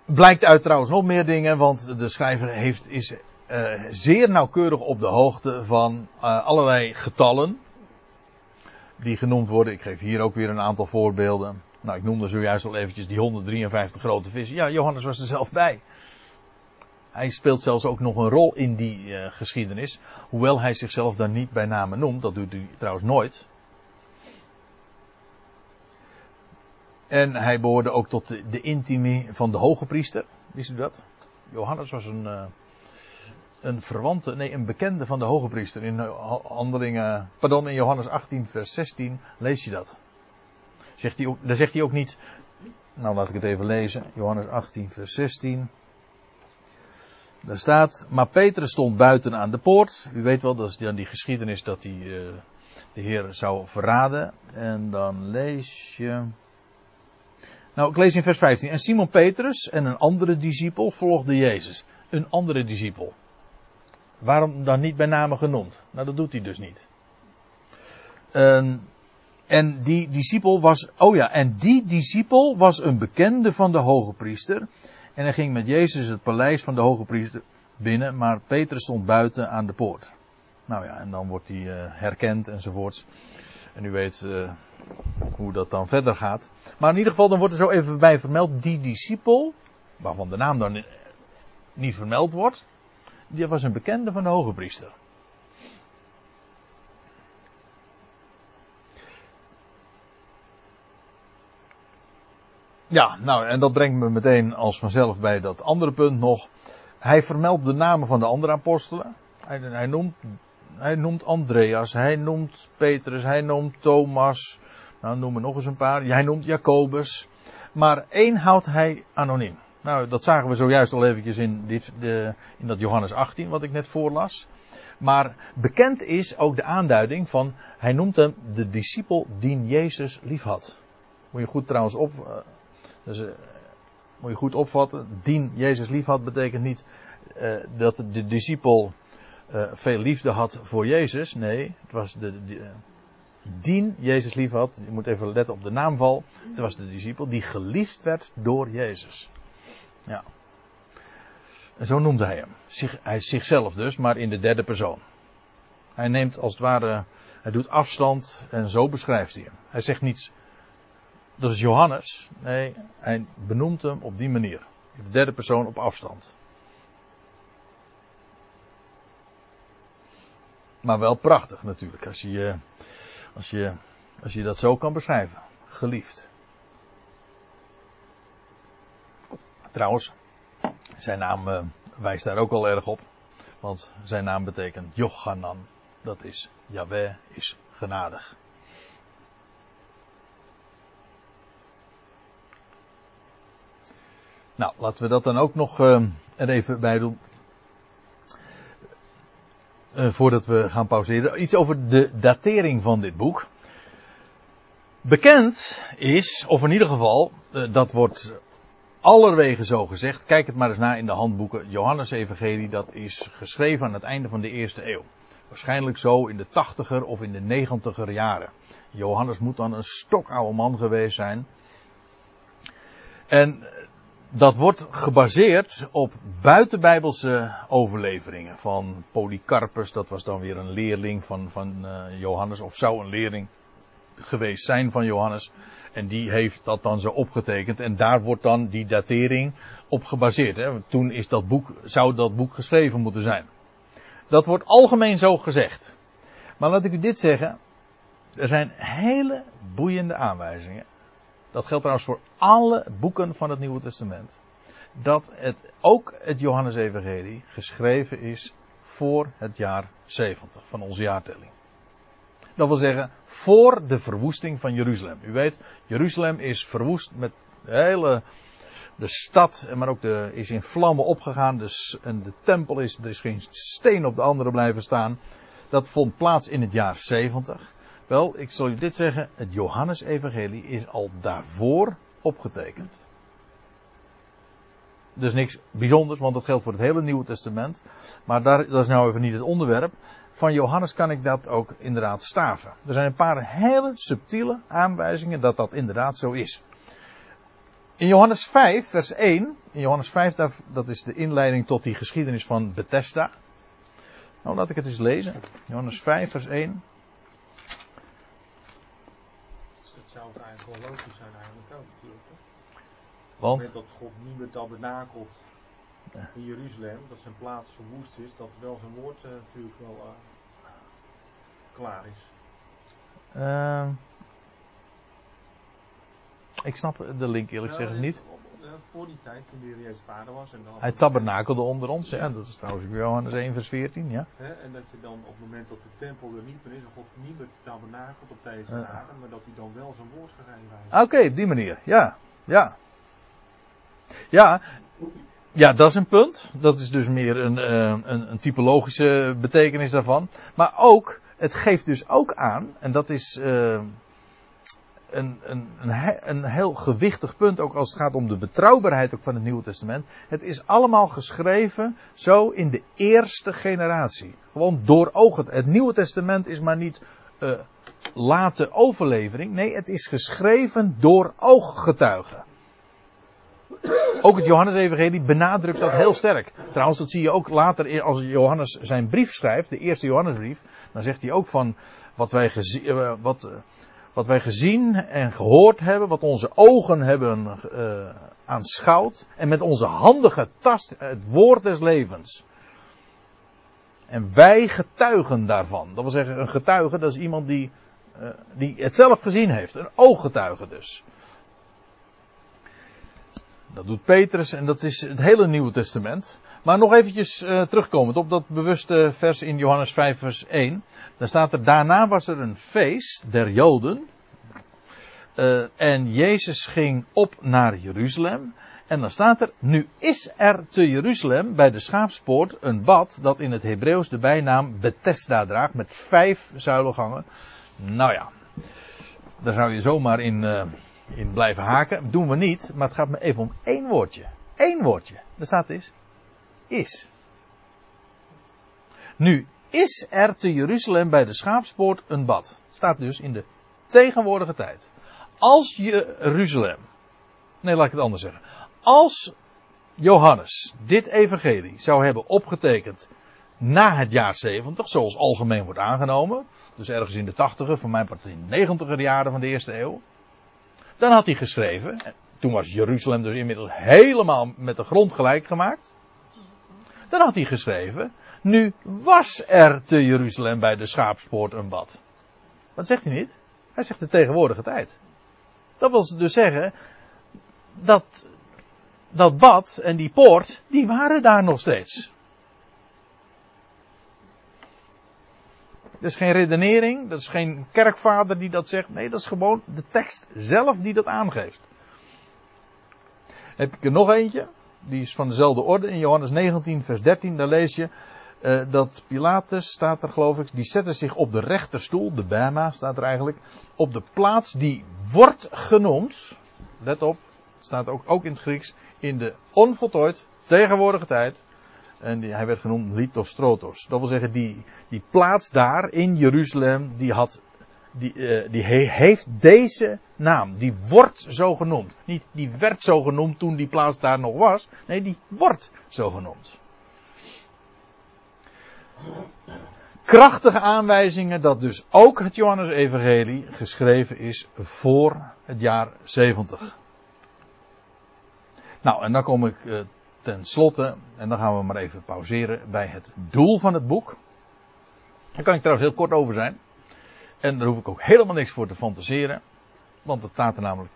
Speaker 1: Blijkt uit trouwens nog meer dingen, want de schrijver heeft, is uh, zeer nauwkeurig op de hoogte van allerlei getallen. Die genoemd worden. Ik geef hier ook weer een aantal voorbeelden. Nou, ik noemde zojuist al eventjes die 153 grote vissen. Ja, Johannes was er zelf bij. Hij speelt zelfs ook nog een rol in die uh, geschiedenis. Hoewel hij zichzelf daar niet bij name noemt. Dat doet hij trouwens nooit. En hij behoorde ook tot de, de van de hoge priester. Wist u dat? Johannes was een, een verwante, nee, een bekende van de hoge priester. In handelingen, pardon, in Johannes 18 vers 16 lees je dat. Zegt hij ook, daar zegt hij ook niet. Nou, laat ik het even lezen. Johannes 18, vers 16. Daar staat. Maar Petrus stond buiten aan de poort. U weet wel, dat is dan die geschiedenis dat hij uh, de Heer zou verraden. En dan lees je. Nou, ik lees in vers 15. En Simon Petrus en een andere discipel volgden Jezus. Een andere discipel. Waarom dan niet bij name genoemd? Nou, dat doet hij dus niet. Uh, en die discipel was, oh ja, en die discipel was een bekende van de hoge priester. En hij ging met Jezus het paleis van de hoge priester binnen, maar Petrus stond buiten aan de poort. Nou ja, en dan wordt hij uh, herkend enzovoorts. En u weet uh, hoe dat dan verder gaat. Maar in ieder geval, dan wordt er zo even bij vermeld, die discipel, waarvan de naam dan niet vermeld wordt, die was een bekende van de hoge priester. Ja, nou, en dat brengt me meteen als vanzelf bij dat andere punt nog. Hij vermeldt de namen van de andere apostelen. Hij, hij, noemt, hij noemt Andreas, hij noemt Petrus, hij noemt Thomas. Nou, noem er nog eens een paar. Hij noemt Jacobus. Maar één houdt hij anoniem. Nou, dat zagen we zojuist al eventjes in, dit, de, in dat Johannes 18, wat ik net voorlas. Maar bekend is ook de aanduiding van, hij noemt hem de discipel die Jezus lief had. Moet je goed trouwens op, dus uh, moet je goed opvatten. Dien Jezus lief had betekent niet uh, dat de discipel veel liefde had voor Jezus. Nee, het was de, de dien Jezus lief had. Je moet even letten op de naamval. Het was de discipel die geliefd werd door Jezus. Ja. En zo noemde hij hem. Zich, hij zichzelf dus, maar in de derde persoon. Hij neemt als het ware, hij doet afstand en zo beschrijft hij hem. Hij zegt niets dat is Johannes. Nee, hij benoemt hem op die manier. De derde persoon op afstand. Maar wel prachtig natuurlijk, als je, als je, als je dat zo kan beschrijven. Geliefd. Trouwens, zijn naam uh, wijst daar ook al erg op. Want zijn naam betekent Jochanan. Dat is, Yahweh is genadig. Nou, laten we dat dan ook nog uh, er even bij doen. Uh, voordat we gaan pauzeren. Iets over de datering van dit boek. Bekend is, of in ieder geval, dat wordt allerwege zo gezegd. Kijk het maar eens na in de handboeken. Johannes Evangelie, dat is geschreven aan het einde van de eerste eeuw. Waarschijnlijk zo in de tachtiger of in de negentiger jaren. Johannes moet dan een stokoude man geweest zijn. En dat wordt gebaseerd op buitenbijbelse overleveringen van Polycarpus. Dat was dan weer een leerling van, van uh, Johannes, of zou een leerling geweest zijn van Johannes. En die heeft dat dan zo opgetekend. En daar wordt dan die datering op gebaseerd. Hè. Toen is dat boek, zou dat boek geschreven moeten zijn. Dat wordt algemeen zo gezegd. Maar laat ik u dit zeggen. Er zijn hele boeiende aanwijzingen dat geldt trouwens voor alle boeken van het Nieuwe Testament, dat het ook het Johannes-evangelie geschreven is voor het jaar 70 van onze jaartelling. Dat wil zeggen, voor de verwoesting van Jeruzalem. U weet, Jeruzalem is verwoest met de hele, de stad, maar ook de, is in vlammen opgegaan. Dus, en de tempel is, er geen steen op de andere blijven staan. Dat vond plaats in het jaar 70. Wel, ik zal u dit zeggen, het Johannesevangelie is al daarvoor opgetekend. Dus niks bijzonders, want dat geldt voor het hele Nieuwe Testament. Maar daar, dat is nou even niet het onderwerp. Van Johannes kan ik dat ook inderdaad staven. Er zijn een paar hele subtiele aanwijzingen dat dat inderdaad zo is. In Johannes 5, vers 1. In Johannes 5, dat is de inleiding tot die geschiedenis van Bethesda. Nou, laat ik het eens lezen. Johannes 5, vers 1.
Speaker 3: Het zou eigenlijk wel logisch zijn eigenlijk ook natuurlijk.
Speaker 1: Want?
Speaker 3: Op het moment dat God tabernakelt in Jeruzalem, dat zijn plaats verwoest is, dat wel zijn woord uh, natuurlijk wel uh, klaar is.
Speaker 1: Uh, ik snap de link eerlijk gezegd niet.
Speaker 3: Voor die tijd, toen de Heer Jezus vader was. En dan
Speaker 1: Hij tabernakelde onder ons, ja. Dat is trouwens Johannes 1 vers 14, ja.
Speaker 3: En dat je dan op het moment dat de tempel er niet meer is, en God niet meer tabernakelt op deze aarde, maar dat hij dan wel zijn woord gegeven heeft.
Speaker 1: Oké, op die manier, ja. Ja. Ja, ja, dat is een punt. Dat is dus meer een, uh, een, een, typologische betekenis daarvan. Maar ook, het geeft dus ook aan, en dat is uh, een, een, een, heel gewichtig punt, ook als het gaat om de betrouwbaarheid ook van het Nieuwe Testament. Het is allemaal geschreven zo in de eerste generatie. Gewoon door ogen. Het Nieuwe Testament is maar niet uh, late overlevering. Nee, het is geschreven door ooggetuigen. Ook het Johannes-evangelie benadrukt dat heel sterk. Trouwens, dat zie je ook later als Johannes zijn brief schrijft, de eerste Johannesbrief. Dan zegt hij ook van wat wij, gezien, wat, wat wij gezien en gehoord hebben, wat onze ogen hebben uh, aanschouwd en met onze handen getast, het woord des levens. En wij getuigen daarvan. Dat wil zeggen, een getuige, dat is iemand die, die het zelf gezien heeft. Een ooggetuige dus. Dat doet Petrus en dat is het hele Nieuwe Testament. Maar nog eventjes uh, terugkomend op dat bewuste vers in Johannes 5 vers 1. Daar staat er, daarna was er een feest der Joden. Uh, en Jezus ging op naar Jeruzalem. En dan staat er, nu is er te Jeruzalem bij de schaapspoort een bad dat in het Hebreeuws de bijnaam Bethesda draagt met vijf zuilengangen. Nou ja, daar zou je zomaar in, uh, in blijven haken. doen we niet, maar het gaat me even om één woordje. Eén woordje. Daar staat is, is. Nu is er te Jeruzalem bij de schaapspoort een bad. Staat dus in de tegenwoordige tijd. Als Jeruzalem, nee laat ik het anders zeggen. Als Johannes dit evangelie zou hebben opgetekend na het jaar 70, zoals algemeen wordt aangenomen, dus ergens in de 80er, voor mijn part in de 90er jaren van de eerste eeuw, dan had hij geschreven, toen was Jeruzalem dus inmiddels helemaal met de grond gelijk gemaakt, dan had hij geschreven, nu was er te Jeruzalem bij de schaapspoort een bad. Wat zegt hij niet? Hij zegt de tegenwoordige tijd. Dat wil dus zeggen, dat, dat bad en die poort, die waren daar nog steeds. Dat is geen redenering, dat is geen kerkvader die dat zegt. Nee, dat is gewoon de tekst zelf die dat aangeeft. Heb ik er nog eentje, die is van dezelfde orde. In Johannes 19, vers 13, daar lees je uh, dat Pilatus, staat er geloof ik, die zette zich op de rechterstoel, de Bema staat er eigenlijk, op de plaats die wordt genoemd, let op, staat ook, ook in het Grieks, in de onvoltooid tegenwoordige tijd, en die, hij werd genoemd Lithostrotos. Dat wil zeggen, die, die plaats daar in Jeruzalem, die had, die, uh, die he, heeft deze naam. Die wordt zo genoemd. Niet die werd zo genoemd toen die plaats daar nog was. Nee, die wordt zo genoemd. Krachtige aanwijzingen dat dus ook het Johannes-evangelie geschreven is voor het jaar 70. Nou, en dan kom ik uh, ten slotte, en dan gaan we maar even pauzeren bij het doel van het boek. Daar kan ik trouwens heel kort over zijn. En daar hoef ik ook helemaal niks voor te fantaseren. Want het staat er namelijk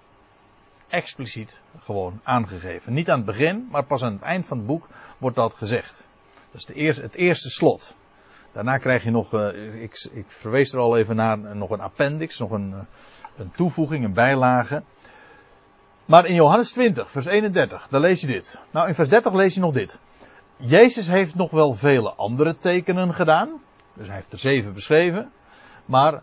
Speaker 1: expliciet gewoon aangegeven. Niet aan het begin, maar pas aan het eind van het boek wordt dat gezegd. Dat is de het eerste slot. Daarna krijg je nog, uh, ik, ik, verwees er al even naar, nog een appendix, nog een, een toevoeging, een bijlage. Maar in Johannes 20, vers 31, daar lees je dit. Nou, in vers 30 lees je nog dit. Jezus heeft nog wel vele andere tekenen gedaan. Dus hij heeft er zeven beschreven. Maar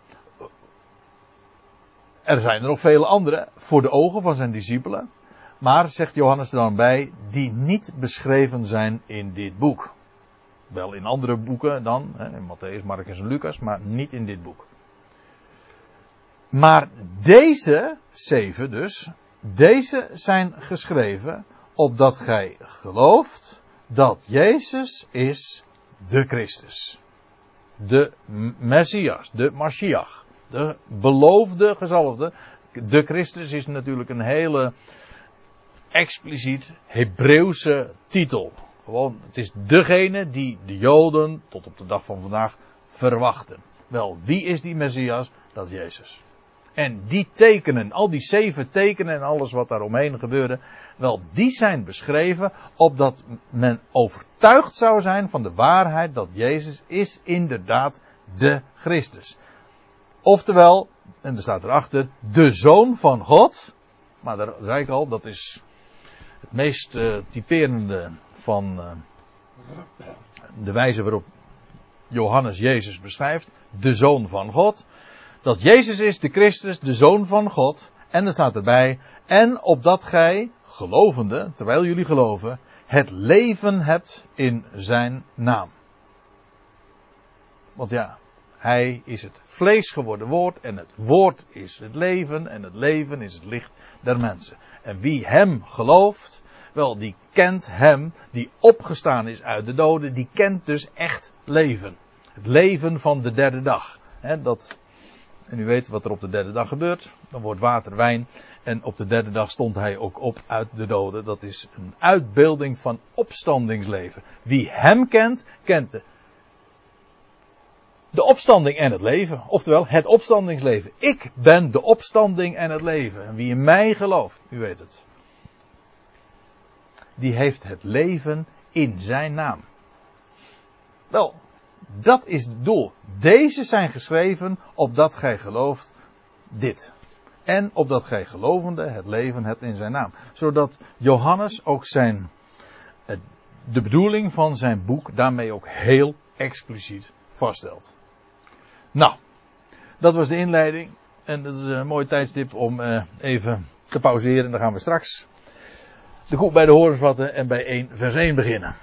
Speaker 1: er zijn er nog vele andere voor de ogen van zijn discipelen. Maar, zegt Johannes er dan bij, die niet beschreven zijn in dit boek. Wel in andere boeken dan, in Matthäus, Marcus en Lucas, maar niet in dit boek. Maar deze zeven dus, deze zijn geschreven opdat gij gelooft dat Jezus is de Christus. De Messias, de Mashiach. De beloofde gezalfde. De Christus is natuurlijk een hele expliciet Hebreeuwse titel. Gewoon, het is degene die de Joden tot op de dag van vandaag verwachten. Wel, wie is die Messias? Dat is Jezus. En die tekenen, al die zeven tekenen en alles wat daar omheen gebeurde, wel, die zijn beschreven opdat men overtuigd zou zijn van de waarheid dat Jezus is inderdaad de Christus. Oftewel, en er staat erachter, de Zoon van God. Maar daar zei ik al, dat is het meest uh, typerende van uh, de wijze waarop Johannes Jezus beschrijft. De Zoon van God. Dat Jezus is de Christus, de Zoon van God. En er staat erbij, en opdat gij, gelovende, terwijl jullie geloven, het leven hebt in zijn naam. Want ja, hij is het vlees geworden woord en het woord is het leven en het leven is het licht der mensen. En wie hem gelooft, wel die kent hem die opgestaan is uit de doden, die kent dus echt leven. Het leven van de derde dag. dat en u weet wat er op de derde dag gebeurt. Dan wordt water wijn. En op de derde dag stond hij ook op uit de doden. Dat is een uitbeelding van opstandingsleven. Wie hem kent, kent de, de opstanding en het leven. Oftewel, het opstandingsleven. Ik ben de opstanding en het leven. En wie in mij gelooft, u weet het. Die heeft het leven in zijn naam. Wel, dat is het doel. Deze zijn geschreven opdat gij gelooft dit. En opdat gij gelovende het leven hebt in zijn naam. Zodat Johannes ook zijn, de bedoeling van zijn boek daarmee ook heel expliciet vaststelt. Nou, dat was de inleiding. En dat is een mooi tijdstip om eh, even te pauzeren. Dan gaan we straks de koek bij de horens vatten en bij 1 vers 1 beginnen.